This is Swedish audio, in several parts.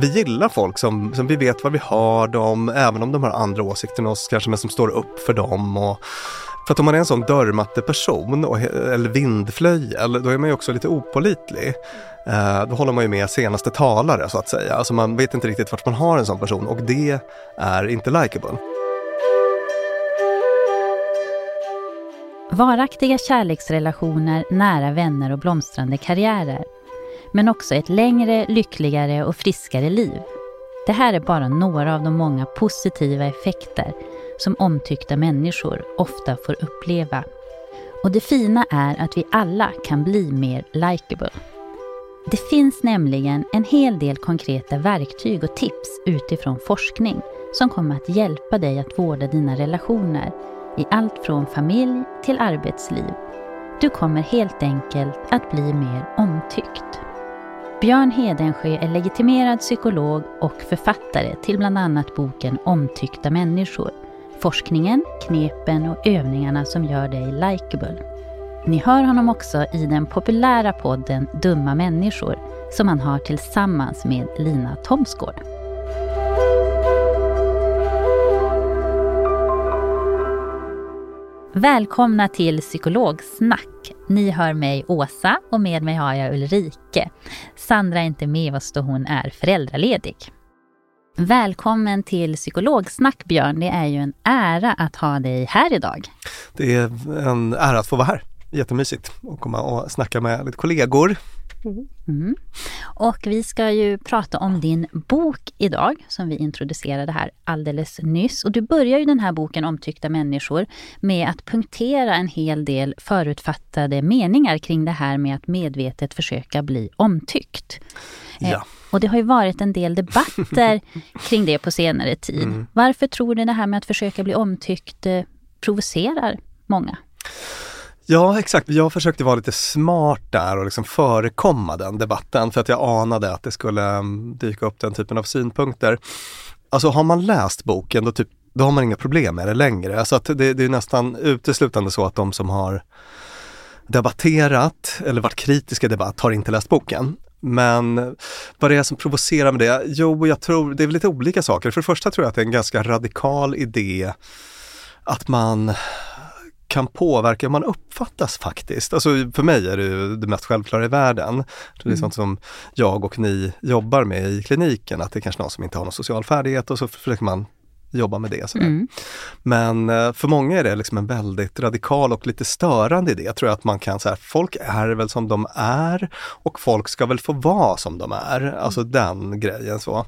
Vi gillar folk som, som vi vet vad vi har dem, även om de har andra åsikter än oss kanske, men som står upp för dem. Och, för att om man är en sån dörrmatteperson och, eller vindflöjel, då är man ju också lite opolitlig. Eh, då håller man ju med senaste talare så att säga. Alltså man vet inte riktigt vart man har en sån person och det är inte likeable. Varaktiga kärleksrelationer, nära vänner och blomstrande karriärer. Men också ett längre, lyckligare och friskare liv. Det här är bara några av de många positiva effekter som omtyckta människor ofta får uppleva. Och det fina är att vi alla kan bli mer likeable. Det finns nämligen en hel del konkreta verktyg och tips utifrån forskning som kommer att hjälpa dig att vårda dina relationer i allt från familj till arbetsliv. Du kommer helt enkelt att bli mer omtyckt. Björn Hedensjö är legitimerad psykolog och författare till bland annat boken Omtyckta människor. Forskningen, knepen och övningarna som gör dig likeable. Ni hör honom också i den populära podden Dumma människor som han har tillsammans med Lina Thomsgård. Välkomna till Psykologsnack. Ni hör mig Åsa och med mig har jag Ulrike. Sandra är inte med oss då hon är föräldraledig. Välkommen till Psykologsnack Björn. Det är ju en ära att ha dig här idag. Det är en ära att få vara här. Jättemysigt att komma och snacka med lite kollegor. Mm. Och vi ska ju prata om din bok idag som vi introducerade här alldeles nyss. Och du börjar ju den här boken Omtyckta människor med att punktera en hel del förutfattade meningar kring det här med att medvetet försöka bli omtyckt. Eh, Ja. Och det har ju varit en del debatter kring det på senare tid. Mm. Varför tror du det här med att försöka bli omtyckt eh, provocerar många? Ja, exakt. Jag försökte vara lite smart där och liksom förekomma den debatten för att jag anade att det skulle mm, dyka upp den typen av synpunkter. Alltså har man läst boken då, typ, då har man inga problem med det längre. Alltså att det, det är nästan uteslutande så att de som har debatterat eller varit kritiska i debatt har inte läst boken. Men vad det är som provocerar med det? Jo, jag tror det är väl lite olika saker. För det första tror jag att det är en ganska radikal idé att man kan påverka hur man uppfattas faktiskt. Alltså för mig är det ju det mest självklara i världen. Det är sånt som jag och ni jobbar med i kliniken, att det är kanske någon som inte har någon social färdighet och så försöker man jobba med det. Sådär. Mm. Men eh, för många är det liksom en väldigt radikal och lite störande idé. Tror jag att man kan säga, folk är väl som de är och folk ska väl få vara som de är. Alltså den grejen så.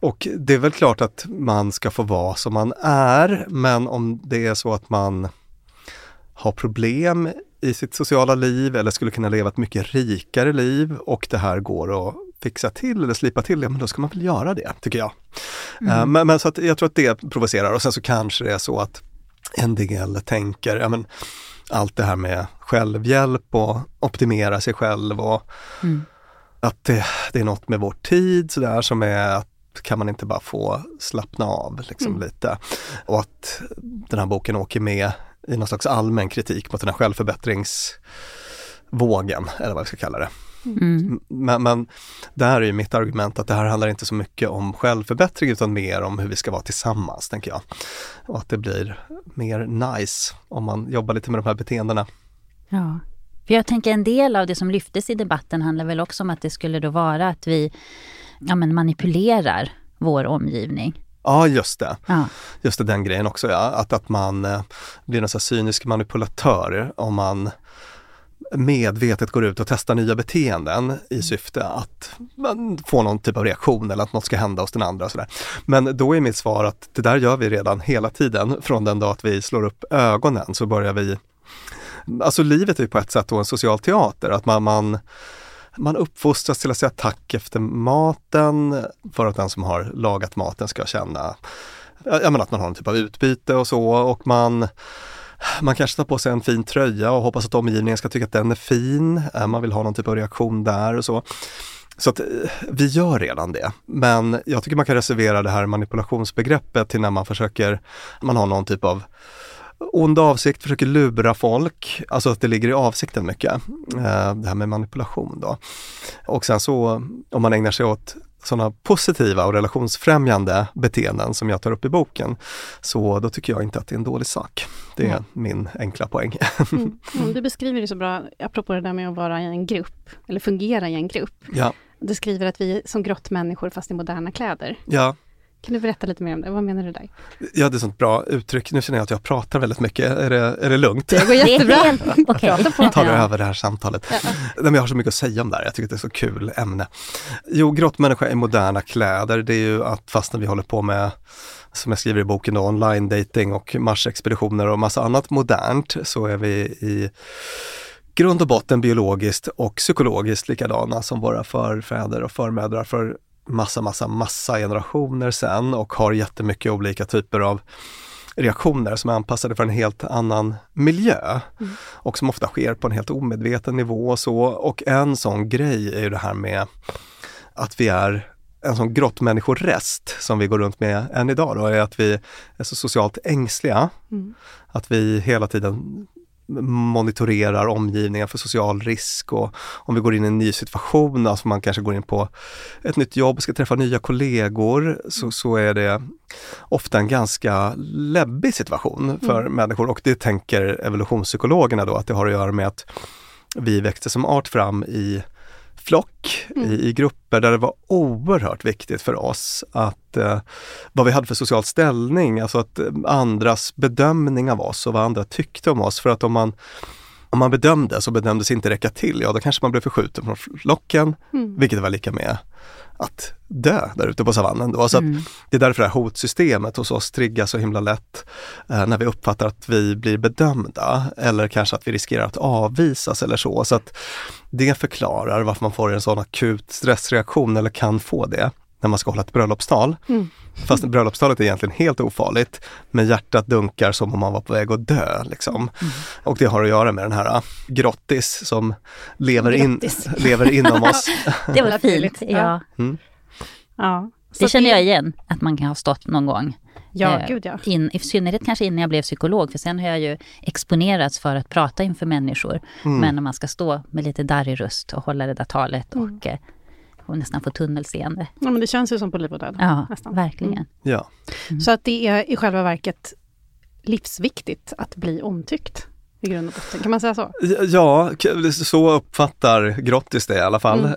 Och det är väl klart att man ska få vara som man är, men om det är så att man har problem i sitt sociala liv eller skulle kunna leva ett mycket rikare liv och det här går att fixa till eller slipa till, ja men då ska man väl göra det, tycker jag. Mm. Men, men, så att jag tror att det provocerar och sen så kanske det är så att en del tänker, ja men allt det här med självhjälp och optimera sig själv och mm. att det, det, är något med vår tid sådär som är att kan man inte bara få slappna av liksom mm. lite. Och att den här boken åker med i någon slags allmän kritik mot den här självförbättringsvågen, eller vad vi ska kalla det. Mm. Men, men där är ju mitt argument att det här handlar inte så mycket om självförbättring utan mer om hur vi ska vara tillsammans, tänker jag. Och att det blir mer nice om man jobbar lite med de här beteendena. Ja, för jag tänker en del av det som lyftes i debatten handlar väl också om att det skulle då vara att vi ja, men manipulerar vår omgivning. Ja, just det. Ja. Just det, den grejen också ja. Att, att man eh, blir en sån cynisk manipulatör om man medvetet går ut och testar nya beteenden i mm. syfte att få någon typ av reaktion eller att något ska hända hos den andra. Och sådär. Men då är mitt svar att det där gör vi redan hela tiden. Från den dag att vi slår upp ögonen så börjar vi Alltså livet är på ett sätt då en social teater, att man, man man uppfostras till att säga tack efter maten för att den som har lagat maten ska känna jag menar att man har en typ av utbyte och så och man man kanske tar på sig en fin tröja och hoppas att omgivningen ska tycka att den är fin. Eh, man vill ha någon typ av reaktion där och så. Så att eh, vi gör redan det. Men jag tycker man kan reservera det här manipulationsbegreppet till när man försöker, man har någon typ av ond avsikt, försöker lura folk, alltså att det ligger i avsikten mycket. Eh, det här med manipulation då. Och sen så om man ägnar sig åt sådana positiva och relationsfrämjande beteenden som jag tar upp i boken, så då tycker jag inte att det är en dålig sak. Det är mm. min enkla poäng. Mm. Mm, du beskriver det så bra, apropå det där med att vara i en grupp, eller fungera i en grupp. Ja. Du skriver att vi är som grottmänniskor fast i moderna kläder. Ja. Kan du berätta lite mer om det? Vad menar du där? Ja, det är ett sånt bra uttryck. Nu känner jag att jag pratar väldigt mycket. Är det, är det lugnt? Det går jättebra. okay. Tar du över det här samtalet? Ja. Nej, jag har så mycket att säga om det här. Jag tycker det är så kul ämne. Jo, grottmänniska i moderna kläder, det är ju att fastän vi håller på med som jag skriver i boken då, online dating och marsexpeditioner och massa annat modernt så är vi i grund och botten biologiskt och psykologiskt likadana som våra förfäder och förmödrar för massa, massa, massa generationer sen och har jättemycket olika typer av reaktioner som är anpassade för en helt annan miljö mm. och som ofta sker på en helt omedveten nivå och så. Och en sån grej är ju det här med att vi är en sån grottmänniskorest som vi går runt med än idag då, är att vi är så socialt ängsliga. Mm. Att vi hela tiden monitorerar omgivningen för social risk och om vi går in i en ny situation, alltså man kanske går in på ett nytt jobb och ska träffa nya kollegor, så, så är det ofta en ganska läbbig situation för mm. människor och det tänker evolutionspsykologerna då att det har att göra med att vi växte som art fram i flock, mm. i, i, grupper där det var oerhört viktigt för oss att eh, vad vi hade för social ställning, alltså att eh, andras bedömning av oss och vad andra tyckte om oss. För att om man om man bedömde så bedömdes inte räcka till, ja då kanske man blev förskjuten från flocken, mm. vilket var lika med att dö där ute på savannen. Då. Så mm. Det är därför det här hotsystemet hos oss triggas så himla lätt eh, när vi uppfattar att vi blir bedömda eller kanske att vi riskerar att avvisas eller så. Så att det förklarar varför man får en sån akut stressreaktion eller kan få det när man ska hålla ett bröllopstal. Mm. Fast bröllopstalet är egentligen helt ofarligt, men hjärtat dunkar som om man var på väg att dö. Liksom. Mm. Och det har att göra med den här äh, grottis som lever, in, lever inom oss. det var fint, ja. Mm. ja. Det känner jag igen, att man kan ha stått någon gång. Ja, eh, gud ja. In, I synnerhet kanske innan jag blev psykolog, för sen har jag ju exponerats för att prata inför människor. Mm. Men när man ska stå med lite darrig röst och hålla det där talet och mm. eh, och nästan få tunnelseende. Ja, men det känns ju som på liv och död. Ja, nästan. verkligen. Mm. Ja. Mm. Så att det är i själva verket livsviktigt att bli omtyckt i grund och botten. Kan man säga så? Ja, så uppfattar Grottis det i alla fall. Mm.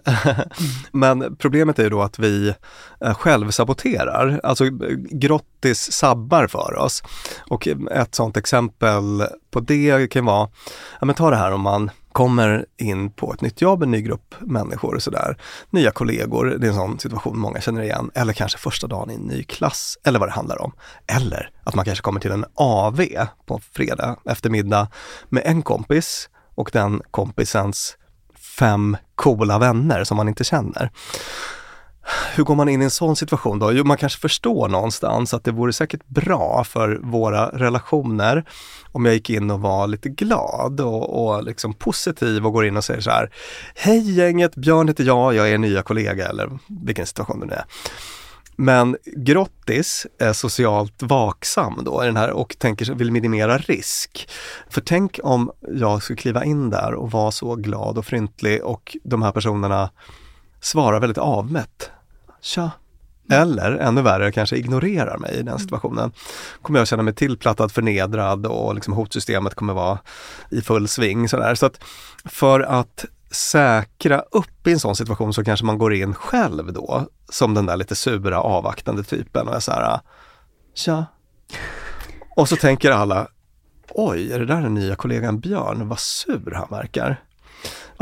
Men problemet är ju då att vi eh, självsaboterar. Alltså Grottis sabbar för oss. Och ett sådant exempel på det kan vara, ja men ta det här om man kommer in på ett nytt jobb, en ny grupp människor och sådär. Nya kollegor, det är en sån situation många känner igen. Eller kanske första dagen i en ny klass, eller vad det handlar om. Eller att man kanske kommer till en AV på fredag eftermiddag med en kompis och den kompisens fem coola vänner som man inte känner. Hur går man in i en sån situation då? Jo, man kanske förstår någonstans att det vore säkert bra för våra relationer om jag gick in och var lite glad och, och liksom positiv och går in och säger så här Hej gänget, Björn heter jag, jag är er nya kollega eller vilken situation det nu är. Men Grottis är socialt vaksam då i den här och tänker, vill minimera risk. För tänk om jag skulle kliva in där och vara så glad och fryntlig och de här personerna svarar väldigt avmätt. Tja! Eller ännu värre, kanske ignorerar mig i den situationen. Kommer jag känna mig tillplattad, förnedrad och liksom hotsystemet kommer vara i full sving. Sådär. Så att för att säkra upp i en sån situation så kanske man går in själv då som den där lite sura avvaktande typen och är så här, tja. Och så tänker alla, oj, är det där den nya kollegan Björn? Vad sur han verkar.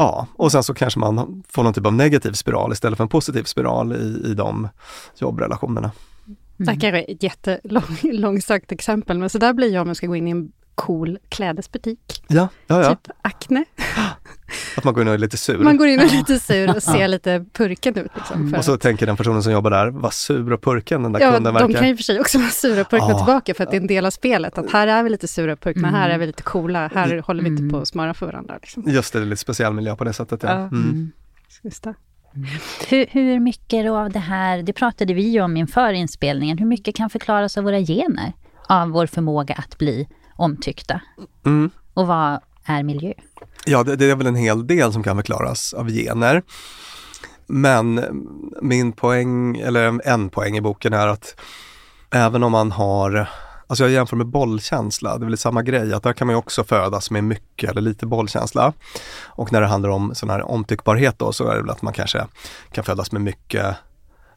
Ja, och sen så kanske man får någon typ av negativ spiral istället för en positiv spiral i, i de jobbrelationerna. Mm. Det här kanske är ett jättelångsökt exempel, men så där blir jag om jag ska gå in i en cool klädesbutik. Ja, ja, ja. Typ Acne. Att man går in och är lite sur. Man går in och är lite sur och ser lite purken ut. Liksom, och så att... tänker den personen som jobbar där, vad sur och purken den där ja, kunden verkar. de kan ju för sig också vara sura och purkna ja. tillbaka för att det är en del av spelet. Att här är vi lite sura och purkna, mm. här är vi lite coola, här mm. håller vi inte på att smöra för varandra. Liksom. Just det, det är lite speciell miljö på det sättet. Ja. ja. Mm. Just det. Hur, hur, mycket av det här, det pratade vi ju om inför inspelningen, hur mycket kan förklaras av våra gener? Av vår förmåga att bli omtyckta? Mm. Och vad är miljö? Ja, det, det, är väl en hel del som kan förklaras av gener. Men min poäng, eller en poäng i boken är att även om man har Alltså jag jämför med bollkänsla, det är väl samma grej, att där kan man också födas med mycket eller lite bollkänsla. Och när det handlar om sån här omtyckbarhet då så är det väl att man kanske kan födas med mycket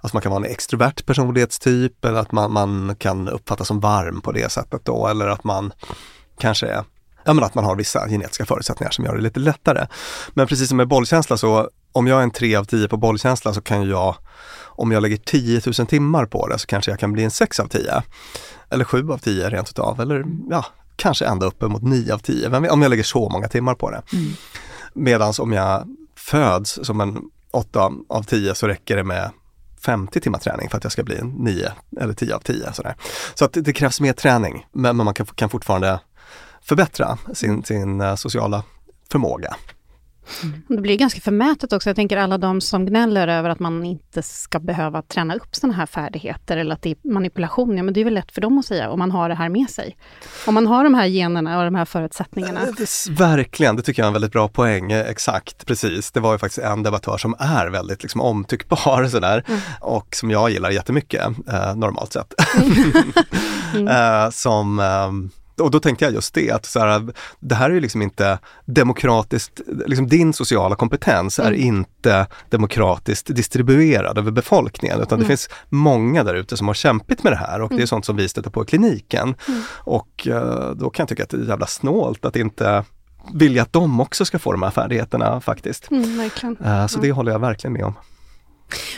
Alltså man kan vara en extrovert personlighetstyp eller att man, man kan uppfattas som varm på det sättet då eller att man kanske är ja, men att man har vissa genetiska förutsättningar som gör det lite lättare. Men precis som med bollkänsla så, om jag är en 3 av 10 på bollkänsla så kan jag, om jag lägger 10 000 timmar på det så kanske jag kan bli en 6 av 10. Eller 7 av 10 rent utav, eller ja, kanske ända uppemot 9 av 10, om jag lägger så många timmar på det. Mm. Medans om jag föds som en 8 av 10 så räcker det med 50 timmar träning för att jag ska bli en 9 eller 10 av 10. Sådär. Så att det, krävs mer träning, men, men man kan, kan fortfarande förbättra sin, sin uh, sociala förmåga. Mm. Det blir ganska förmätet också. Jag tänker alla de som gnäller över att man inte ska behöva träna upp sådana här färdigheter eller att det är manipulation. Ja, men det är väl lätt för dem att säga om man har det här med sig. Om man har de här generna och de här förutsättningarna. Eh, verkligen, det tycker jag är en väldigt bra poäng. Eh, exakt, precis. Det var ju faktiskt en debattör som är väldigt liksom, omtyckbar sådär mm. och som jag gillar jättemycket, eh, normalt sett. Mm. eh, som eh, och då tänkte jag just det, att så här, det här är ju liksom inte demokratiskt, liksom din sociala kompetens är mm. inte demokratiskt distribuerad över befolkningen utan mm. det finns många där ute som har kämpat med det här och mm. det är mm. sånt som vi stöter på i kliniken. Mm. Och uh, då kan jag tycka att det är jävla snålt att inte vilja att de också ska få de här färdigheterna faktiskt. Mm, uh, så det håller jag verkligen med om.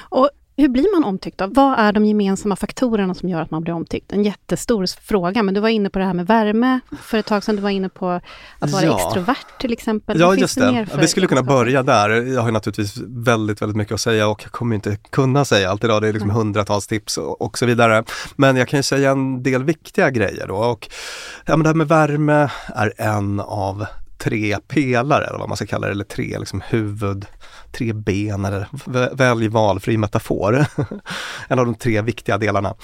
Och hur blir man omtyckt då? Vad är de gemensamma faktorerna som gör att man blir omtyckt? En jättestor fråga, men du var inne på det här med värme för ett tag sedan. Du var inne på att vara ja. extrovert till exempel. Ja, just det. Vi skulle kunna börja där. Jag har naturligtvis väldigt, väldigt mycket att säga och jag kommer inte kunna säga allt idag. Det är liksom mm. hundratals tips och, och, så vidare. Men jag kan ju säga en del viktiga grejer då. Och, ja, men det här med värme är en av tre pelare, eller vad man ska kalla det, eller tre liksom huvud tre ben eller välj valfri metafor. en av de tre viktiga delarna.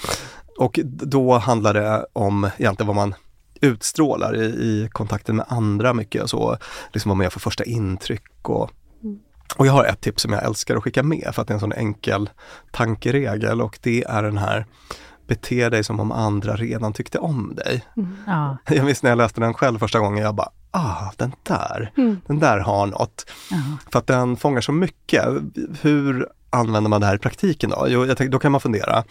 Och då handlar det om egentligen vad man utstrålar i, i kontakten med andra mycket. Så liksom vad man gör för första intryck och mm. och jag har ett tips som jag älskar att skicka med för att det är en sån enkel tankeregel och det är den här Bete dig som om andra redan tyckte om dig. Mm. Ja. Jag minns när jag läste den själv första gången, jag bara ah, den där, mm. den där har något. Uh För att den fångar så mycket. Hur använder man det här i praktiken då? Jo, jag tänkte, då kan man fundera.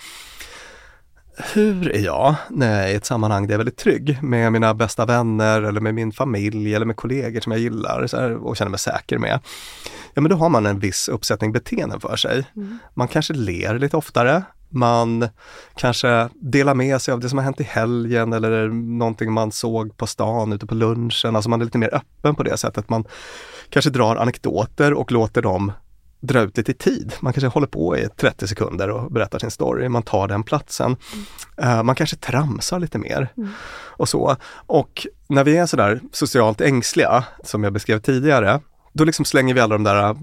Hur är jag när jag är i ett sammanhang där jag är väldigt trygg med mina bästa vänner eller med min familj eller med kollegor som jag gillar här, och känner mig säker med? Ja men då har man en viss uppsättning beteenden för sig. Mm. Man kanske ler lite oftare, Man kanske delar med sig av det som har hänt i helgen eller någonting man såg på stan ute på lunchen. Alltså man är lite mer öppen på det sättet. Man kanske drar anekdoter och låter dem dra ut lite tid. Man kanske håller på i 30 sekunder och berättar sin story. Man tar den platsen. Mm. man kanske tramsar lite mer mm. och så. Och när vi är sådär socialt ängsliga, som jag beskrev tidigare, då liksom slänger vi alla de där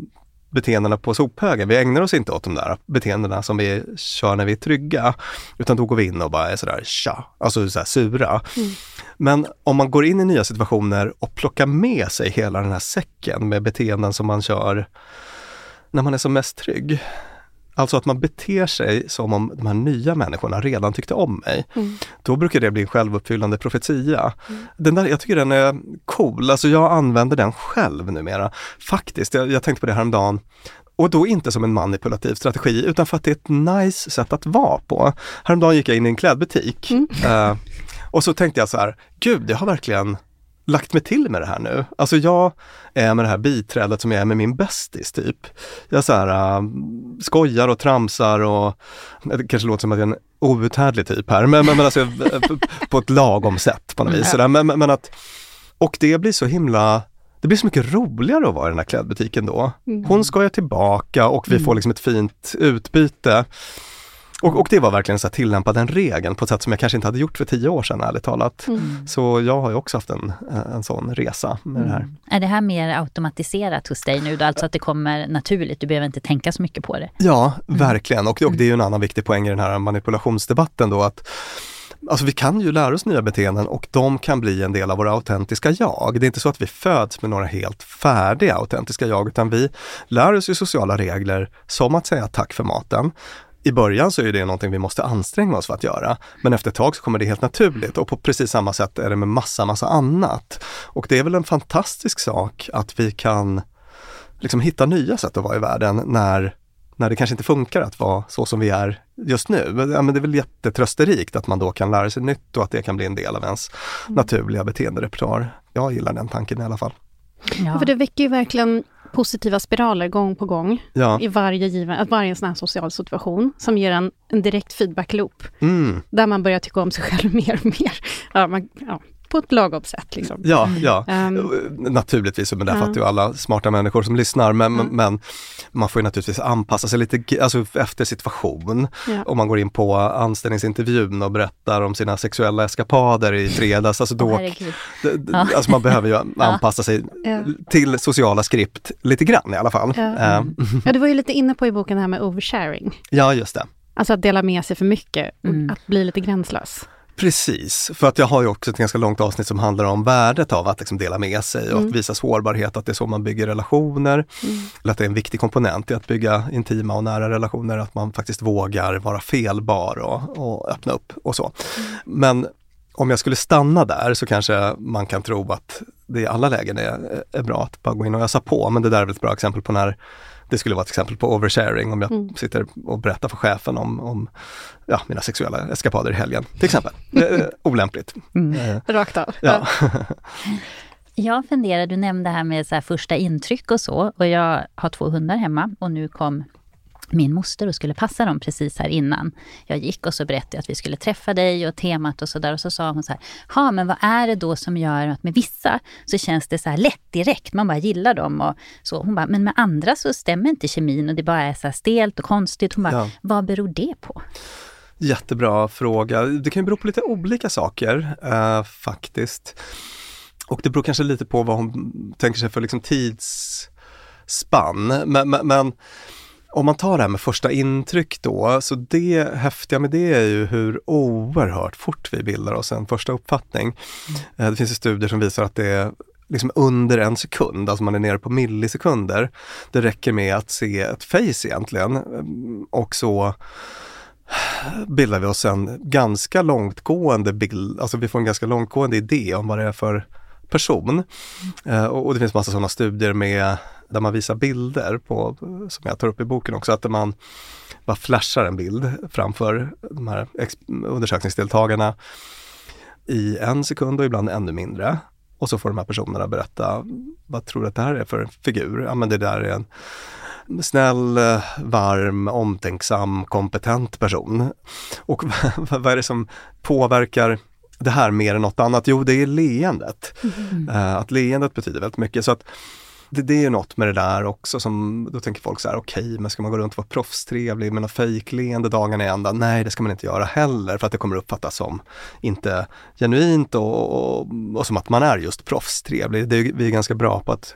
beteendena på sophögen. Vi ägnar oss inte åt de där beteendena som vi kör när vi är trygga. Utan då går vi in och bara är sådär tja, alltså sådär sura. Mm. Men om man går in i nya situationer och plockar med sig hela den här säcken med beteenden som man kör när man är som mest trygg. Alltså att man beter sig som om de här nya människorna redan tyckte om mig. Mm. Då brukar det bli en självuppfyllande profetia. Mm. Den där, jag tycker den är cool, alltså jag använder den själv numera. Faktiskt, jag, jag tänkte på det häromdagen. Och då inte som en manipulativ strategi utan för att det är ett nice sätt att vara på. Häromdagen gick jag in i en klädbutik mm. uh, och så tänkte jag så här, gud jag har verkligen lagt mig till med det här nu. Alltså jag är med det här biträdet som jag är med min bästis typ. Jag så här, äh, skojar och tramsar och det kanske låter som att jag är en outhärdlig typ här, men, men, men alltså på ett lagom sätt på något vis. Mm. Men, men, men, att, och det blir så himla det blir så mycket roligare att vara i den här klädbutiken då. Mm. Hon skojar tillbaka och vi mm. får liksom ett fint utbyte. Och, och, det var verkligen så att tillämpa den regeln på ett sätt som jag kanske inte hade gjort för tio år sedan ärligt talat. Mm. Så jag har ju också haft en, en sån resa med mm. det här. Mm. Är det här mer automatiserat hos dig nu då? Alltså att det kommer naturligt, du behöver inte tänka så mycket på det? Ja, mm. verkligen. Och, och det är ju en annan viktig poäng i den här manipulationsdebatten då att Alltså vi kan ju lära oss nya beteenden och de kan bli en del av våra autentiska jag. Det är inte så att vi föds med några helt färdiga autentiska jag utan vi lär oss ju sociala regler som att säga tack för maten i början så är det någonting vi måste anstränga oss för att göra. Men efter ett tag så kommer det helt naturligt och på precis samma sätt är det med massa, massa annat. Och det är väl en fantastisk sak att vi kan liksom hitta nya sätt att vara i världen när, när det kanske inte funkar att vara så som vi är just nu. Ja, men det är väl jättetrösterikt att man då kan lära sig nytt och att det kan bli en del av ens mm. naturliga beteenderepertoar. Jag gillar den tanken i alla fall. Ja. För det väcker ju verkligen positiva spiraler gång på gång ja. i varje given, varje sån här social situation som ger en, en direkt feedback-loop. Mm. Där man börjar tycka om sig själv mer och mer. Ja, man, ja på ett lagom sätt. Liksom. Ja, ja. Um, naturligtvis, men det fattar ju alla smarta människor som lyssnar, men, mm. men man får ju naturligtvis anpassa sig lite alltså, efter situation. Ja. Om man går in på anställningsintervjun och berättar om sina sexuella eskapader i fredags, alltså då, oh, ja. alltså man behöver ju anpassa sig till sociala skript lite grann i alla fall. Ja. Um. ja, du var ju lite inne på i boken det här med oversharing. Ja, just det. Alltså att dela med sig för mycket, mm. att bli lite gränslös. Precis, för att jag har ju också ett ganska långt avsnitt som handlar om värdet av att liksom dela med sig och mm. att visa sårbarhet, att det är så man bygger relationer. Mm. Eller att det är en viktig komponent i att bygga intima och nära relationer, att man faktiskt vågar vara felbar och, och öppna upp och så. Mm. Men om jag skulle stanna där så kanske man kan tro att det i alla lägen är, är bra att bara gå in och ösa på, men det där är väl ett bra exempel på när det skulle vara ett exempel på oversharing om jag mm. sitter och berättar för chefen om, om ja, mina sexuella eskapader i helgen, till exempel. olämpligt. Mm. Eh, Rakt av. Ja. Jag funderar, du nämnde det här med så första intryck och så. Och jag har två hundar hemma och nu kom min moster och skulle passa dem precis här innan jag gick och så berättade jag att vi skulle träffa dig och temat och sådär och så sa hon så här, ja men vad är det då som gör att med vissa så känns det så här lätt direkt, man bara gillar dem och så. Hon bara, men med andra så stämmer inte kemin och det bara är så här stelt och konstigt. Hon bara, ja. vad beror det på? Jättebra fråga. Det kan ju bero på lite olika saker uh, faktiskt. Och det beror kanske lite på vad hon tänker sig för liksom tidsspann. Men, men, men om man tar det här med första intryck då, så det häftiga med det är ju hur oerhört fort vi bildar oss en första uppfattning. Mm. Det finns studier som visar att det är liksom under en sekund, alltså man är nere på millisekunder. Det räcker med att se ett face egentligen och så bildar vi oss en ganska långtgående bild, alltså vi får en ganska långtgående idé om vad det är för person. Mm. och, det finns massa sådana studier med där man visar bilder på, som jag tar upp i boken också, att man bara flashar en bild framför de här undersökningsdeltagarna i en sekund och ibland ännu mindre. Och så får de här personerna berätta, vad tror du att det här är för figur? Ja men det där är en snäll, varm, omtänksam, kompetent person. Och vad är det som påverkar det här mer än något annat? Jo, det är leendet. Mm. Att leendet betyder väldigt mycket. Så att det, det är ju något med det där också som, då tänker folk så här, okej, okay, men ska man gå runt och vara proffstrevlig med något fejkleende dagarna i ända? Nej, det ska man inte göra heller för att det kommer uppfattas som inte genuint och, och, och som att man är just proffstrevlig. Det vi är ganska bra på att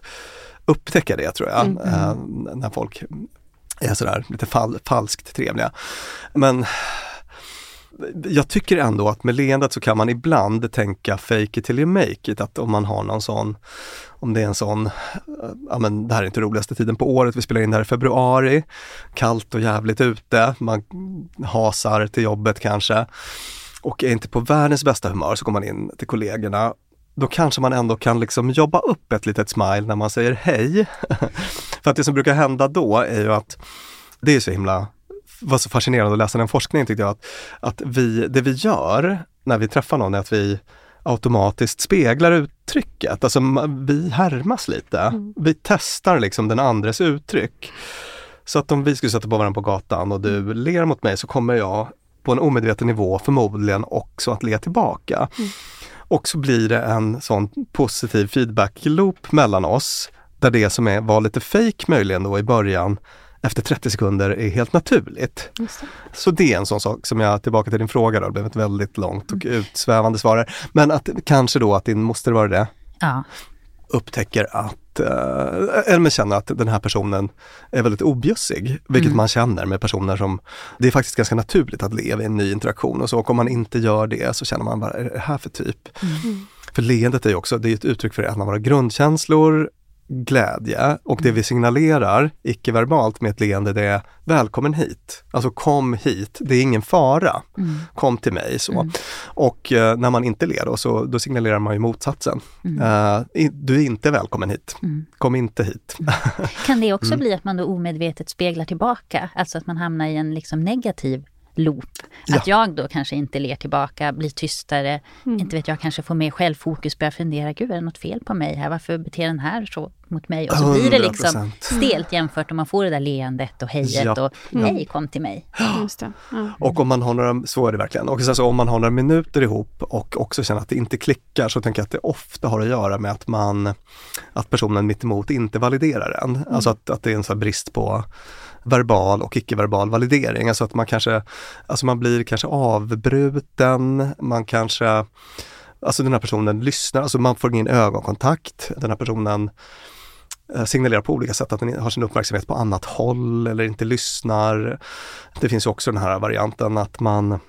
upptäcka det tror jag, mm. äh, när folk är sådär lite fal falskt trevliga. Men jag tycker ändå att med leendet så kan man ibland tänka fake it till you make it, att om man har någon sån, om det är en sån, eh, ja men det här är inte roligaste tiden på året, vi spelar in det här i februari, kallt och jävligt ute, man hasar till jobbet kanske och är inte på världens bästa humör så går man in till kollegorna då kanske man ändå kan liksom jobba upp ett litet smile när man säger hej. För att det som brukar hända då är ju att det är så himla var så fascinerande att läsa den forskningen tyckte jag, att, att vi, det vi gör när vi träffar någon är att vi automatiskt speglar uttrycket. Alltså vi härmas lite. Mm. Vi testar liksom den andres uttryck. Så att om vi skulle sätta på varandra på gatan och du mm. ler mot mig så kommer jag på en omedveten nivå förmodligen också att le tillbaka. Mm. Och så blir det en sån positiv feedback-loop mellan oss där det som är, var lite fake möjligen då i början efter 30 sekunder är helt naturligt. Det. Så det är en sån sak som jag, tillbaka till din fråga då, det blev ett väldigt långt och mm. utsvävande svar. Men att kanske då att din moster var det, ja. upptäcker att, eh, eller känner att den här personen är väldigt objusig, vilket mm. man känner med personer som, det är faktiskt ganska naturligt att leva i en ny interaktion och så, och om man inte gör det så känner man bara, är det här för typ? Mm. För leendet är ju också, det är ett uttryck för en av våra grundkänslor, glädje och det vi signalerar icke-verbalt med ett leende det är välkommen hit. Alltså kom hit, det är ingen fara. Mm. Kom till mig. så. Mm. Och uh, när man inte ler då, så då signalerar man ju motsatsen. Mm. Uh, du är inte välkommen hit. Mm. Kom inte hit. Mm. kan det också mm. bli att man då omedvetet speglar tillbaka? Alltså att man hamnar i en liksom negativ loop. Ja. Att jag då kanske inte ler tillbaka, blir tystare, mm. inte vet jag, kanske får mer självfokus, börjar fundera, gud är det något fel på mig här, varför beter den här så mot mig? Och så 100%. blir det liksom stelt jämfört om man får det där leendet och hejet ja. och hej kom till mig. Ja. Och om man har några, så är det verkligen, och sen så om man har några minuter ihop och också känner att det inte klickar så tänker jag att det ofta har att göra med att man, att personen mittemot inte validerar en. Mm. Alltså att, att det är en sån brist på verbal och icke-verbal validering. Alltså att man kanske, alltså man blir kanske avbruten, man kanske, alltså den här personen lyssnar, alltså man får ingen ögonkontakt, den här personen eh, signalerar på olika sätt att den har sin uppmärksamhet på annat håll eller inte lyssnar. Det finns också den här varianten att man,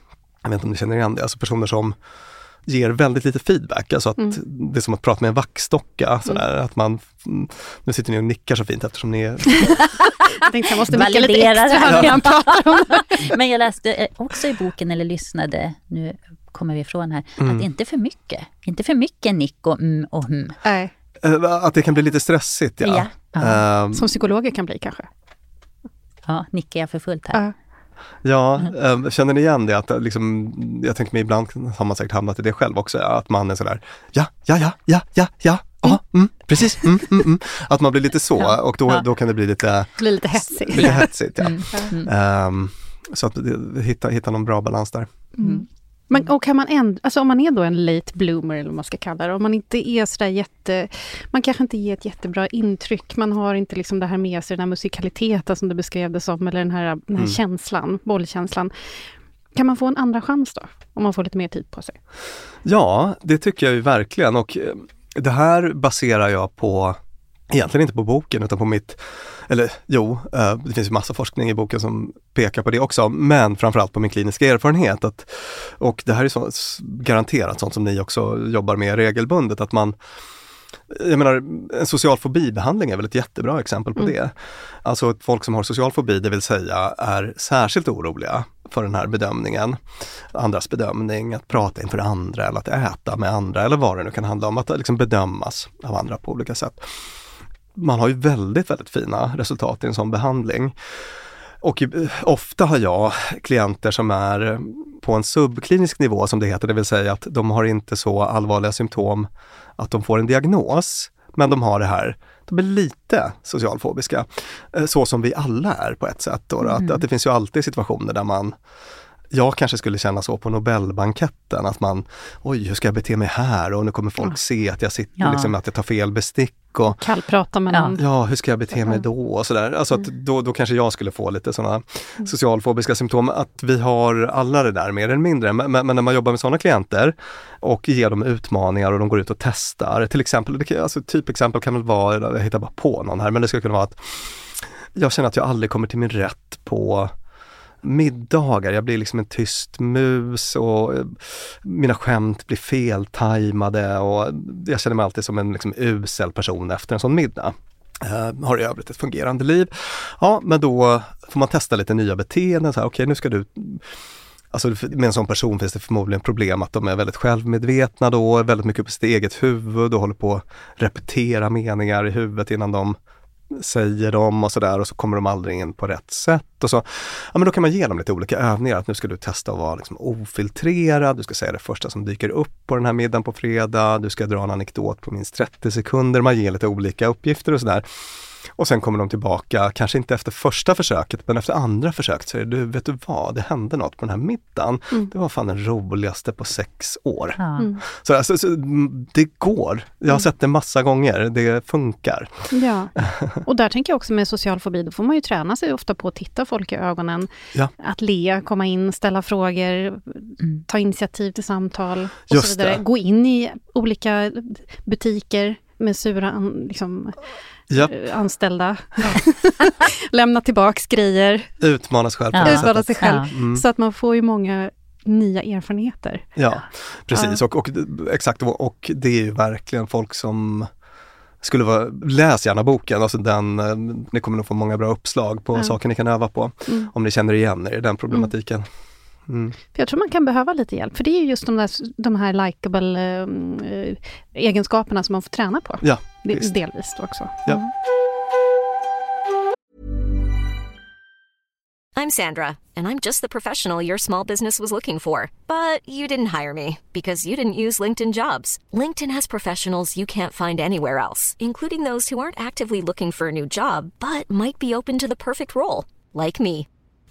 jag vet inte om ni känner igen det, alltså personer som ger väldigt lite feedback. Alltså att mm. det är som att prata med en vaxdocka. Sådär, mm. att man, nu sitter ni och nickar så fint eftersom ni är... jag tänkte jag måste nicka lite extra när jag pratar om det. Men jag läste också i boken, eller lyssnade, nu kommer vi ifrån här, mm. att inte för mycket. Inte för mycket nick och mm och hm. Nej. Eh, att det kan bli lite stressigt ja. ja. Um, Som psykologer kan bli kanske. Ja, nickar jag för fullt här? Uh. Ja, äh, känner ni igen det? Att, liksom, jag tänker mig ibland har man säkert hamnat i det själv också, att man är sådär, ja, ja, ja, ja, ja, ja, ja, mm, precis, mm, mm, mm. Att man blir lite så ja, och då, ja. då kan det bli lite... Blir lite hetsigt. Lite hetsigt, ja. Um, så att hitta, hitta någon bra balans där. Mm. Men, och kan man ändra, alltså om man är då en late bloomer eller vad man ska kalla det, om man inte är sådär jätte... Man kanske inte ger ett jättebra intryck, man har inte liksom det här med sig, den här musikaliteten som du beskrev det som, eller den här, den här mm. känslan, bollkänslan. Kan man få en andra chans då, om man får lite mer tid på sig? Ja, det tycker jag ju verkligen och eh, det här baserar jag på egentligen inte på boken utan på mitt, eller jo, eh, det finns ju massa forskning i boken som pekar på det också, men framförallt på min kliniska erfarenhet. Att, och det här är så, garanterat sånt som ni också jobbar med regelbundet, att man jag menar, en social fobibehandling är väl ett jättebra exempel på mm. det. Alltså folk som har social fobi, det vill säga är särskilt oroliga för den här bedömningen, andras bedömning, att prata inför andra eller att äta med andra eller vad det nu kan handla om, att liksom bedömas av andra på olika sätt man har ju väldigt, väldigt fina resultat i en sån behandling. Och ofta har jag klienter som är på en subklinisk nivå som det heter, det vill säga att de har inte så allvarliga symptom att de får en diagnos, men de har det här de är lite socialfobiska. Eh, så som vi alla är på ett sätt. Då, mm. att, att det finns ju alltid situationer där man jag kanske skulle känna så på Nobelbanketten att man, oj hur ska jag bete mig här och nu kommer folk ja. se att jag sitter, ja. liksom, att jag tar fel bestick. Och, Kallprata med någon. Ja, hur ska jag bete mig då och sådär. Alltså att mm. då, då kanske jag skulle få lite sådana mm. socialfobiska symptom. Att vi har alla det där mer eller mindre. Men, men när man jobbar med sådana klienter och ger dem utmaningar och de går ut och testar. Till exempel, det, alltså typexempel kan väl vara, jag hittar bara på någon här, men det skulle kunna vara att jag känner att jag aldrig kommer till min rätt på middagar. Jag blir liksom en tyst mus och eh, mina skämt blir feltajmade och jag känner mig alltid som en liksom usel person efter en sån middag. Uh, har i övrigt ett fungerande liv. Ja, men då får man testa lite nya beteenden. Okej, okay, nu ska du Alltså med en sån person finns det förmodligen problem att de är väldigt självmedvetna då, väldigt mycket på sitt eget huvud och håller på att repetera meningar i huvudet innan de säger de och sådär och så kommer de aldrig in på rätt sätt. Och så, ja, men då kan man ge dem lite olika övningar. Att nu ska du testa att vara liksom ofiltrerad, du ska säga det första som dyker upp på den här middagen på fredag, du ska dra en anekdot på minst 30 sekunder. Man ger lite olika uppgifter och sådär. Och sen kommer de tillbaka, kanske inte efter första försöket, men efter andra försöket säger du, vet du vad, det hände något på den här middagen. Mm. Det var fan den roligaste på sex år. Mm. Så, alltså, så, det går. Jag har mm. sett det massa gånger, det funkar. Ja, och där tänker jag också med social fobi, då får man ju träna sig ofta på att titta folk i ögonen. Ja. Att le, komma in, ställa frågor, mm. ta initiativ till samtal och Just så vidare. Det. Gå in i olika butiker med sura liksom, Yep. Eh, anställda. Lämna tillbaks grejer. Utmana sig själv. Ja. Utmana sig själv. Ja. Mm. Så att man får ju många nya erfarenheter. Ja, precis. Ja. Och, och, exakt, och det är ju verkligen folk som skulle vara, läs gärna boken, alltså den, eh, ni kommer nog få många bra uppslag på ja. saker ni kan öva på. Mm. Om ni känner igen er i den problematiken. Mm. Mm. För jag tror man kan behöva lite hjälp, för det är just de, där, de här likable äh, egenskaperna som man får träna på. Ja, Del, delvis också. Ja. Mm. I'm Sandra, and I'm just the professional your small business was looking for. But you didn't hire me, because you didn't use LinkedIn jobs. LinkedIn has professionals you can't find anywhere else, including those who aren't actively looking for a new job, but might be open to the perfect role, like me.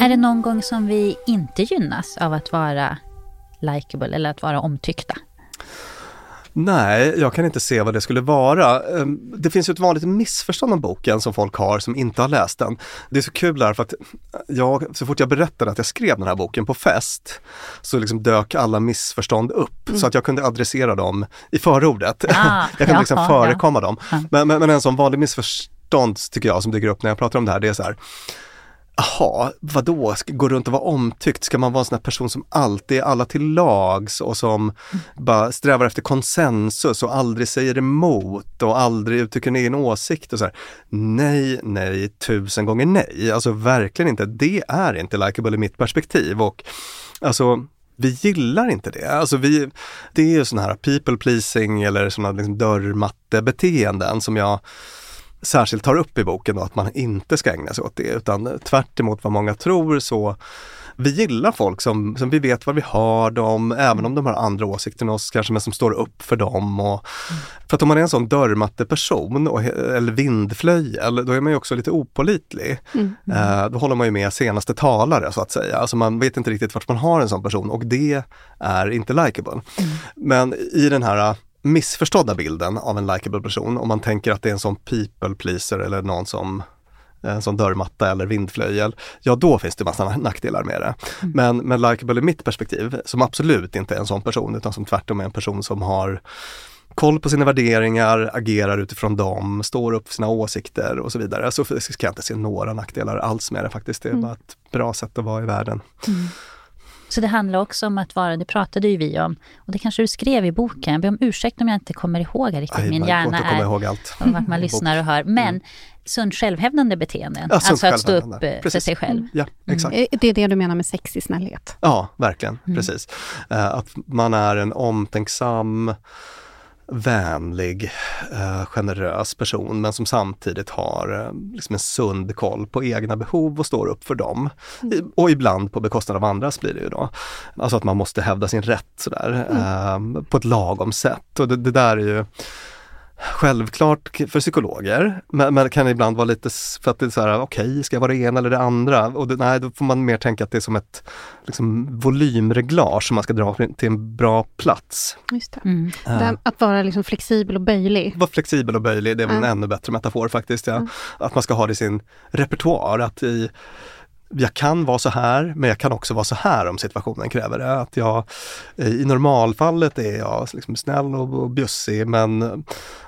Är det någon gång som vi inte gynnas av att vara likable eller att vara omtyckta? Nej, jag kan inte se vad det skulle vara. Ehm, det finns ju ett vanligt missförstånd om boken som folk har som inte har läst den. Det är så kul där för att jag, så fort jag berättade att jag skrev den här boken på fest så liksom dök alla missförstånd upp mm. så att jag kunde adressera dem i förordet. Ah, jag kunde liksom förekomma ja. dem. Men, men, men en sån vanlig missförstånd tycker jag som dyker upp när jag pratar om det här, det är så här Jaha, vadå, ska gå runt och vara omtyckt? Ska man vara en sån här person som alltid är alla till lags och som mm. bara strävar efter konsensus och aldrig säger emot och aldrig uttrycker en egen åsikt och så här. Nej, nej, tusen gånger nej. Alltså verkligen inte. Det är inte likeable i mitt perspektiv och alltså vi gillar inte det. Alltså vi, det är ju sådana här people pleasing eller sådana liksom dörrmattebeteenden som jag särskilt tar upp i boken då, att man inte ska ägna sig åt det utan tvärt vad många tror så vi gillar folk som, som vi vet var vi har dem, även om de har andra åsikter än oss kanske, men som står upp för dem. Och, mm. För att om man är en sån dörrmatteperson och, eller vindflöjel, då är man ju också lite opolitlig. Mm. Eh, då håller man ju med senaste talare så att säga. Alltså man vet inte riktigt vart man har en sån person och det är inte likeable. Mm. Men i den här missförstådda bilden av en likable person om man tänker att det är en sån people pleaser eller någon som en sån dörrmatta eller vindflöjel, ja då finns det massa nackdelar med det. Mm. Men, men Likeable i mitt perspektiv, som absolut inte är en sån person utan som tvärtom är en person som har koll på sina värderingar, agerar utifrån dem, står upp för sina åsikter och så vidare. Så kan jag inte se några nackdelar alls med det faktiskt. Det är mm. bara ett bra sätt att vara i världen. Mm. Så det handlar också om att vara, det pratade ju vi om, och det kanske du skrev i boken, jag ber om ursäkt om jag inte kommer ihåg riktigt, Aj, min hjärna är ihåg allt. vart man lyssnar och hör. Men mm. sunt självhävdande beteende, ja, alltså att stå upp eh, Precis. för sig själv. Ja, exakt. Mm. Det är det du menar med sexig snällhet? Ja, verkligen, mm. precis. Uh, att man är en omtänksam, vänlig, eh, generös person men som samtidigt har eh, liksom en sund koll på egna behov och står upp för dem. Mm. Och ibland på bekostnad av andras blir det ju då. Alltså att man måste hävda sin rätt sådär mm. eh, på ett lagom sätt. Och det, det där är ju självklart för psykologer, men, men kan ibland vara lite för att det är så här, okej, okay, ska jag vara det ena eller det andra? Och det, nej, då får man mer tänka att det är som ett liksom, volymreglage som man ska dra till en bra plats. Just det. Mm. Uh, att vara liksom flexibel och böjlig. Vara flexibel och böjlig, det är väl uh. en ännu bättre metafor faktiskt. Ja. Uh. Att man ska ha det i sin repertoar, att i jag kan vara så här, men jag kan också vara så här om situationen kräver det. Att jag, I normalfallet är jag liksom snäll och bjussig, men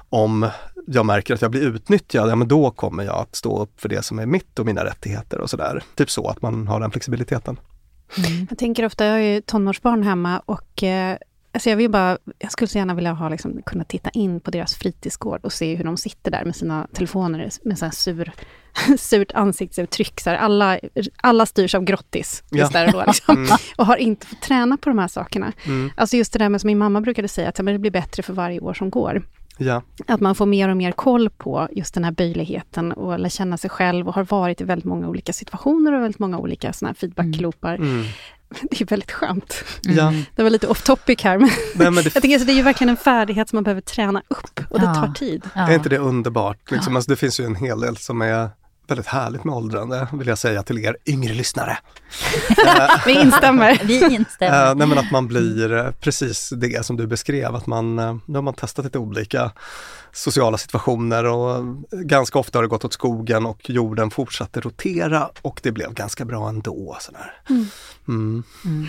om jag märker att jag blir utnyttjad, ja men då kommer jag att stå upp för det som är mitt och mina rättigheter och sådär. Typ så, att man har den flexibiliteten. Mm. Jag tänker ofta, jag har ju tonårsbarn hemma och eh, alltså jag vill bara, jag skulle så gärna vilja ha, liksom, kunna titta in på deras fritidsgård och se hur de sitter där med sina telefoner med så här sur, surt ansiktsuttryck. Så här, alla, alla styrs av grottis ja. där och då. Liksom, mm. Och har inte fått träna på de här sakerna. Mm. Alltså just det där med som min mamma brukade säga, att det blir bättre för varje år som går. Ja. Att man får mer och mer koll på just den här böjligheten och lär känna sig själv och har varit i väldigt många olika situationer och väldigt många olika såna här feedbackloopar. Mm. Mm. Det är väldigt skönt. Ja. Det var lite off topic här, men, Nej, men det... jag tänker att det är ju verkligen en färdighet som man behöver träna upp och det ja. tar tid. Ja. Är inte det underbart? Liksom, alltså, det finns ju en hel del som är väldigt härligt med åldrande, vill jag säga till er yngre lyssnare. Vi instämmer. Vi instämmer. Uh, nej, men att man blir uh, precis det som du beskrev, att man, uh, nu har man testat lite olika sociala situationer och ganska ofta har det gått åt skogen och jorden fortsatte rotera och det blev ganska bra ändå. Sådär. Mm. Mm. Mm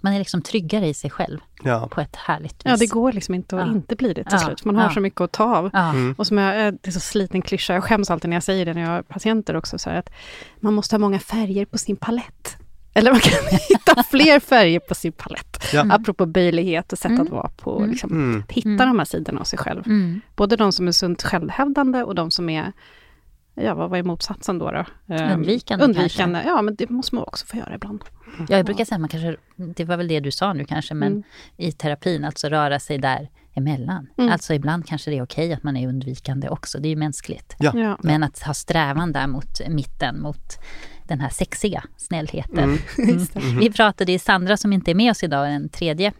man är liksom tryggare i sig själv ja. på ett härligt vis. Ja, det går liksom inte att ja. inte bli det till ja. slut. Man har så mycket att ta av. Mm. Och som jag, det är så sliten klyscha, jag skäms alltid när jag säger det när jag har patienter också, så att man måste ha många färger på sin palett. Eller man kan hitta fler färger på sin palett. Ja. Mm. Apropå böjlighet och sätt mm. att vara på. Mm. Liksom, mm. Hitta mm. de här sidorna av sig själv. Mm. Både de som är sunt självhävdande och de som är Ja, vad var motsatsen då? då? Undvikande, Undvikande Ja, men det måste man också få göra ibland. Ja, jag brukar säga, man kanske, det var väl det du sa nu kanske, men mm. i terapin, alltså röra sig där emellan. Mm. Alltså ibland kanske det är okej att man är undvikande också, det är ju mänskligt. Ja. Ja. Men att ha strävan där mot mitten, mot den här sexiga snällheten. Mm. Mm. Vi pratade, Sandra som inte är med oss idag, en tredje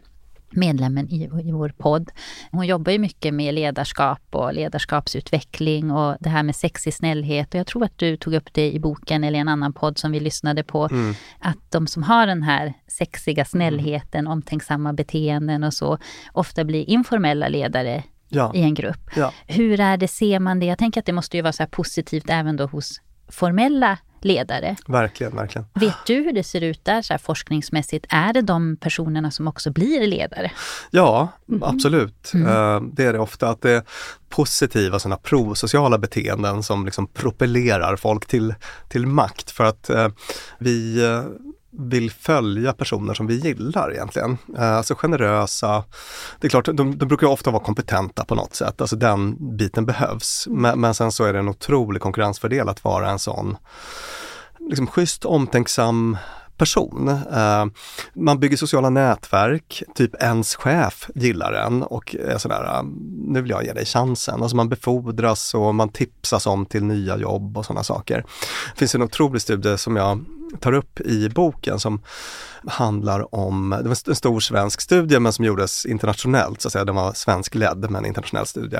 medlemmen i, i vår podd. Hon jobbar ju mycket med ledarskap och ledarskapsutveckling och det här med sexig snällhet. Och jag tror att du tog upp det i boken eller i en annan podd som vi lyssnade på. Mm. Att de som har den här sexiga snällheten, mm. omtänksamma beteenden och så, ofta blir informella ledare ja. i en grupp. Ja. Hur är det, ser man det? Jag tänker att det måste ju vara så positivt även då hos formella ledare. Verkligen, verkligen. Vet du hur det ser ut där så forskningsmässigt? Är det de personerna som också blir ledare? Ja, mm. absolut. Mm. Uh, det är det ofta. att det är positiva sådana prosociala beteenden som liksom propellerar folk till, till makt. För att uh, vi uh, vill följa personer som vi gillar egentligen. Eh, alltså generösa. Det är klart, de, de brukar ofta vara kompetenta på något sätt, alltså den biten behövs. Men, men sen så är det en otrolig konkurrensfördel att vara en sån liksom schysst, omtänksam person. Uh, man bygger sociala nätverk, typ ens chef gillar en och är sådär, eh, nu vill jag ge dig chansen. Alltså man befordras och man tipsas om till nya jobb och sådana saker. Det finns en otrolig studie som jag tar upp i boken som handlar om, det var en stor svensk studie men som gjordes internationellt, så att säga, den var svenskledd men internationell studie,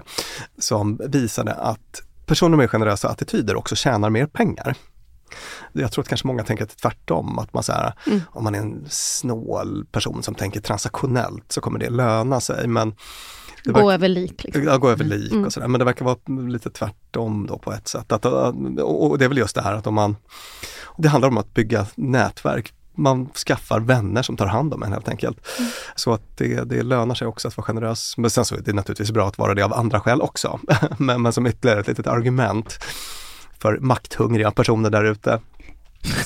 som visade att personer med generösa attityder också tjänar mer pengar. Jag tror att kanske många tänker att det är tvärtom, att man så här, mm. om man är en snål person som tänker transaktionellt så kommer det löna sig. Men det gå över lik. Liksom. Ja, gå över lik mm. och sådär. Men det verkar vara lite tvärtom då på ett sätt. Att, och det är väl just det här att om man, det handlar om att bygga nätverk man skaffar vänner som tar hand om en helt enkelt. Mm. Så att det, det lönar sig också att vara generös. Men sen så är det naturligtvis bra att vara det av andra skäl också. men, men som ytterligare ett litet argument för makthungriga personer där ute.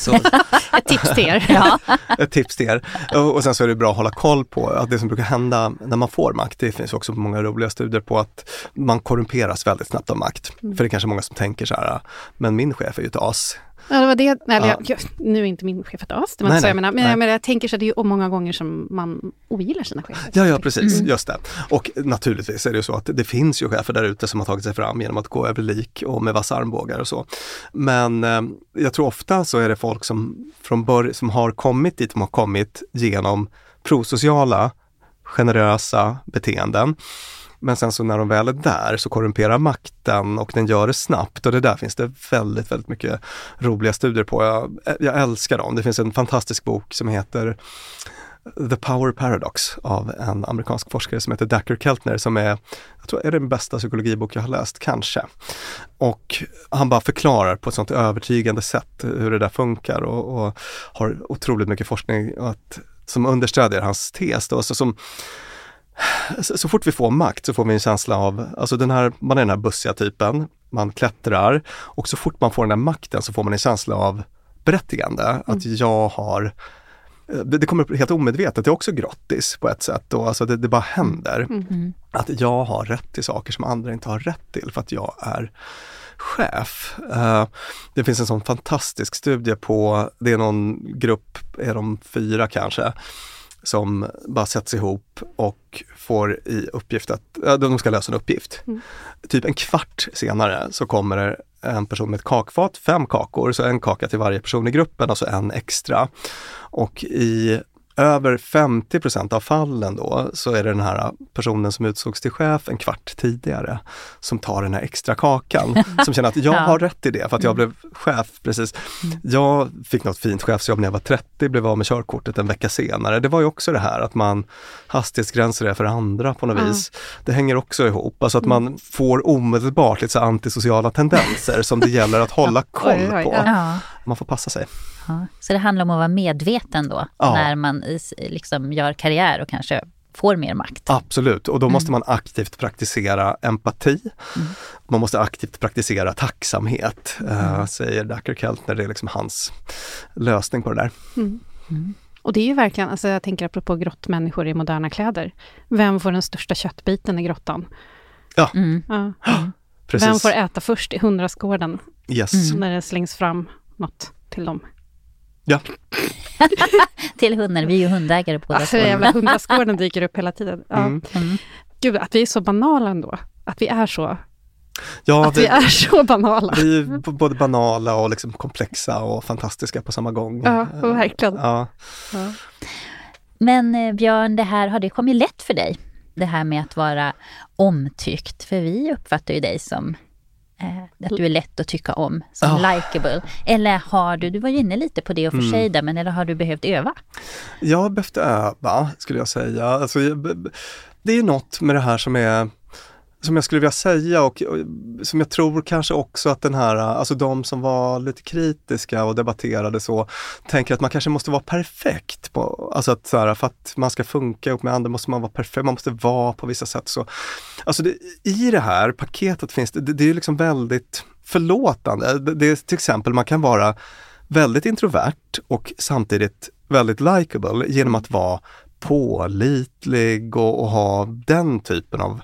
ett tips till er. Ja. ett tips till er. Och, och sen så är det bra att hålla koll på att det som brukar hända när man får makt, det finns också många roliga studier på att man korrumperas väldigt snabbt av makt. Mm. För det är kanske många som tänker så här, men min chef är ju ett as. Ja, det var det. Eller, ja. jag, nu är inte min chef ett as, det var inte så jag menar. Men, men jag tänker så att det är många gånger som man ogillar sina chefer. Ja, ja precis, mm. just det. Och naturligtvis är det ju så att det finns ju chefer där ute som har tagit sig fram genom att gå över lik och med vassa armbågar och så. Men eh, jag tror ofta så är det folk som från början, som har kommit dit de har kommit genom prosociala, generösa beteenden. Men sen så när de väl är där så korrumperar makten och den gör det snabbt och det där finns det väldigt, väldigt mycket roliga studier på. Jag, jag älskar dem. Det finns en fantastisk bok som heter The Power Paradox av en amerikansk forskare som heter Dacker Keltner som är, jag tror är den bästa psykologibok jag har läst, kanske. Och han bara förklarar på ett sånt övertygande sätt hur det där funkar och, och har otroligt mycket forskning att, som understödjer hans tes. Då, så som, så, så, fort vi får makt så får vi en känsla av, alltså den här, man är den här bussiga typen, man klättrar och så fort man får den här makten så får man en känsla av berättigande, mm. att jag har det, det kommer helt omedvetet, det är också grottis på ett sätt. Och alltså det, det bara händer. Mm. mm. Att jag har rätt till saker som andra inte har rätt till för att jag är chef. Uh, det finns en sån fantastisk studie på, det är någon grupp, är de fyra kanske, som bara sätts ihop och får i uppgift att, de ska lösa en uppgift. Mm. Typ en kvart senare så kommer en person med ett kakfat, fem kakor, så en kaka till varje person i gruppen, alltså en extra. Och i över 50% av fallen då så är det den här personen som utsågs till chef en kvart tidigare som tar den här extra kakan. som känner att jag ja. har rätt i det för att jag mm. blev chef precis. Mm. Jag fick något fint chefsjobb när jag var 30, blev av med körkortet en vecka senare. Det var ju också det här att man hastighetsgränser är för andra på något ja. vis. Det hänger också ihop, alltså att man mm. får omedelbart lite så antisociala tendenser som det gäller att hålla koll på. Man får passa sig. Ja. Så det handlar om att vara medveten då, ja. när man liksom gör karriär och kanske får mer makt. Absolut, och då mm. måste man aktivt praktisera empati. Mm. Man måste aktivt praktisera tacksamhet, mm. äh, säger Dacker Keltner. Det är liksom hans lösning på det där. Mm. mm. Och det är ju verkligen, alltså jag tänker apropå grottmänniskor i moderna kläder. Vem får den största köttbiten i grottan? Ja. Mm. ja. Vem får äta först i hundrastgården? Yes. När det slängs fram något till dem. Ja. till hundar, vi är ju hundägare båda alltså. Jävla hundaskåren dyker upp hela tiden. Ja. Mm. Mm. Gud, att vi är så banala ändå. Att vi är så Ja, att vi, vi, är så banala. Vi är både banala och liksom komplexa och fantastiska på samma gång. Ja, verkligen. Ja. ja. Men eh, Björn, det här, har det kommit lätt för dig? Det här med att vara omtyckt? För vi uppfattar ju dig som eh, att du är lätt att tycka om, som oh. likable. Eller har du, du var ju inne lite på det och för mm. sig där, men eller har du behövt öva? Jag har behövt öva, skulle jag säga. Alltså, det är något med det här som är som jag skulle vilja säga och, och, som jag tror kanske också att den här, alltså de som var lite kritiska och debatterade så, tänker att man kanske måste vara perfekt. På, alltså att så här, för att man ska funka ihop med andra måste man vara perfekt, man måste vara på vissa sätt. Så, alltså det, I det här paketet finns det, det, det är liksom väldigt förlåtande. Det, det är till exempel, man kan vara väldigt introvert och samtidigt väldigt likable genom att vara pålitlig och, och ha den typen av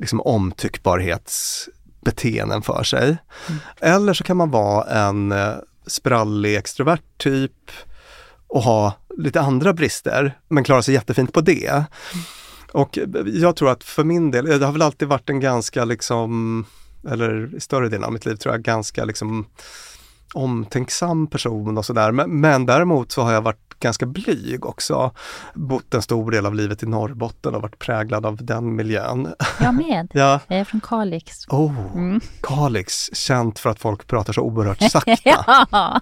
liksom omtyckbarhetsbeteenden för sig. Mm. Eller så kan man vara en eh, sprallig extrovert typ och ha lite andra brister men klara sig jättefint på det. Mm. Och eh, jag tror att för min del, det har väl alltid varit en ganska liksom, eller i större delen av mitt liv tror jag, ganska liksom omtänksam person och sådär. Men, men däremot så har jag varit ganska blyg också. Bott en stor del av livet i Norrbotten och varit präglad av den miljön. Jag med. ja. Jag är från Kalix. Oh, mm. Kalix, känt för att folk pratar så oerhört sakta. ja.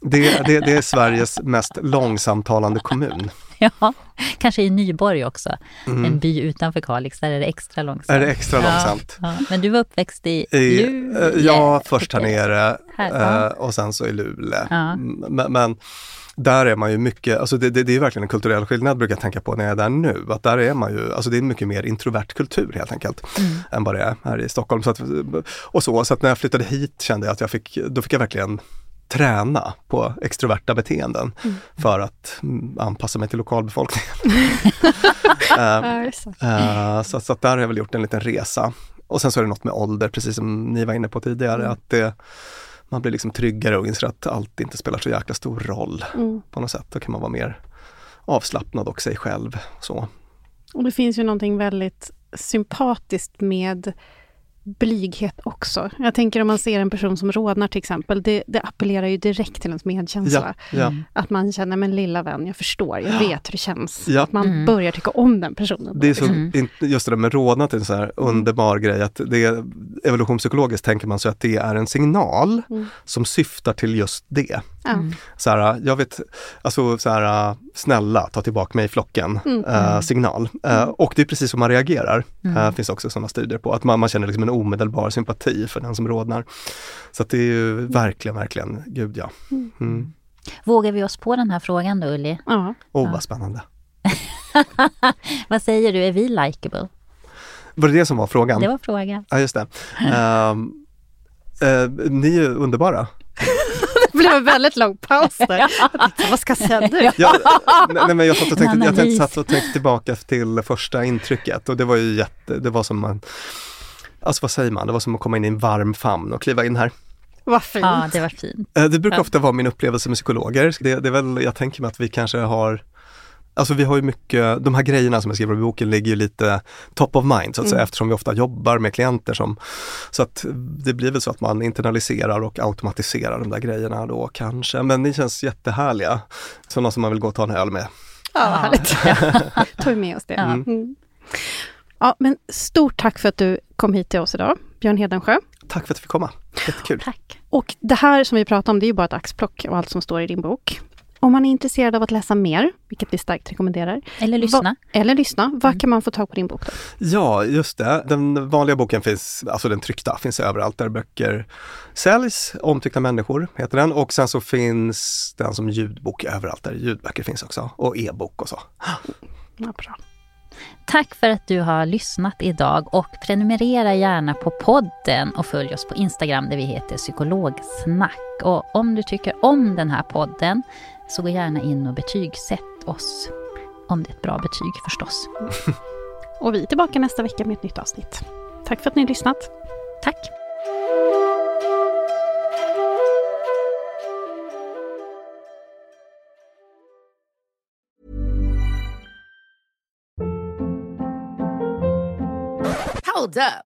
det, det, det är Sveriges mest långsamtalande kommun. ja, kanske i Nyborg också. En by utanför Kalix, där är det extra långsamt. Mm. Är det extra långsamt? Ja, ja. Men du var uppväxt i, I, Luleå? eh, ja, först här nere Här, ja. eh, och sen så i Luleå. Mm, Men, men där är man ju mycket, alltså det, det, det är verkligen en kulturell skillnad brukar jag tänka på när jag är där nu. Att där är man ju, alltså det är en mycket mer introvert kultur helt enkelt. Mm. Än vad det är här i Stockholm. Så att, och så, så att när jag flyttade hit kände jag att jag fick, då fick jag verkligen träna på extroverta beteenden för att mm, anpassa mig till lokalbefolkningen. Eh, så, så att där har jag väl gjort en liten resa. Och sen så är det något med ålder, precis som ni var inne på tidigare, Mm. att det, man blir liksom tryggare och inser att allt inte spelar så jäkla stor roll Mm. på något sätt. Då kan man vara mer avslappnad och sig själv. Så. Och det finns ju någonting väldigt sympatiskt med blyghet också. Jag tänker om man ser en person som rodnar till exempel, det, det appellerar ju direkt till ens medkänsla. Ja, ja. Att man känner, men lilla vän, jag förstår, jag vet hur det känns. Ja. Att man Mm. börjar tycka om den personen. Det är så, Mm. in- just det där med rodnad är en sån här Mm. underbar grej att det evolutionspsykologiskt tänker man sig att det är en signal Mm. som syftar till just det. Ja. Så här, jag vet, alltså så här, snälla ta tillbaka mig i flocken, Mm. eh, signal. Eh, och det är precis som man reagerar. Mm. Eh, finns också sådana studier på, att man, man känner liksom en omedelbar sympati för den som rodnar. Så att det är ju verkligen, verkligen, gud ja. Mm. Vågar vi oss på den här frågan då, Ulli? Ja. Åh, vad spännande. Vad säger du, är vi likable? Var det det som var frågan? Det var frågan. Ja, just det. Ehm, eh, ni är ju underbara. Det blev en väldigt lång paus där. Vad ska jag säga nu? Ja, nej, men jag, satt och tänkte, jag tänkte, satt och tänkte tillbaka till första intrycket och det var ju jätte, det var som man, alltså vad säger man, det var som att komma in i en varm famn och kliva in här. Vad fint. Ja, det var fint. Eh, Det brukar ofta vara min upplevelse med psykologer. Det, det är väl, jag tänker mig att vi kanske har Alltså vi har ju mycket, de här grejerna som jag skriver i boken ligger ju lite top of mind så att säga eftersom vi ofta jobbar med klienter som Så att det blir väl så att man internaliserar och automatiserar de där grejerna då kanske. Men ni känns jättehärliga. Sådana som man vill gå och ta en öl med. Ja, vad härligt. tar vi med oss det. Ja. Mm. Ja, men stort tack för att du kom hit till oss idag, Björn Hedensjö. Tack för att du fick komma. Jättekul. Tack. Och det här som vi pratar om, det är ju bara ett axplock av allt som står i din bok. Om man är intresserad av att läsa mer, vilket vi starkt rekommenderar, Eller lyssna. Va, eller lyssna, var kan man få tag på din bok då? Ja, just det. Den vanliga boken finns, alltså den tryckta, finns överallt där böcker säljs. Omtyckta människor heter den och sen så finns den som ljudbok överallt där ljudböcker finns också och e-bok och så. Ja, bra. Tack för att du har lyssnat idag och prenumerera gärna på podden och följ oss på Instagram där vi heter psykologsnack. Och om du tycker om den här podden så gå gärna in och betygsätt oss. Om det är ett bra betyg förstås. Och vi är tillbaka nästa vecka med ett nytt avsnitt. Tack för att ni har lyssnat. Tack! Hold up.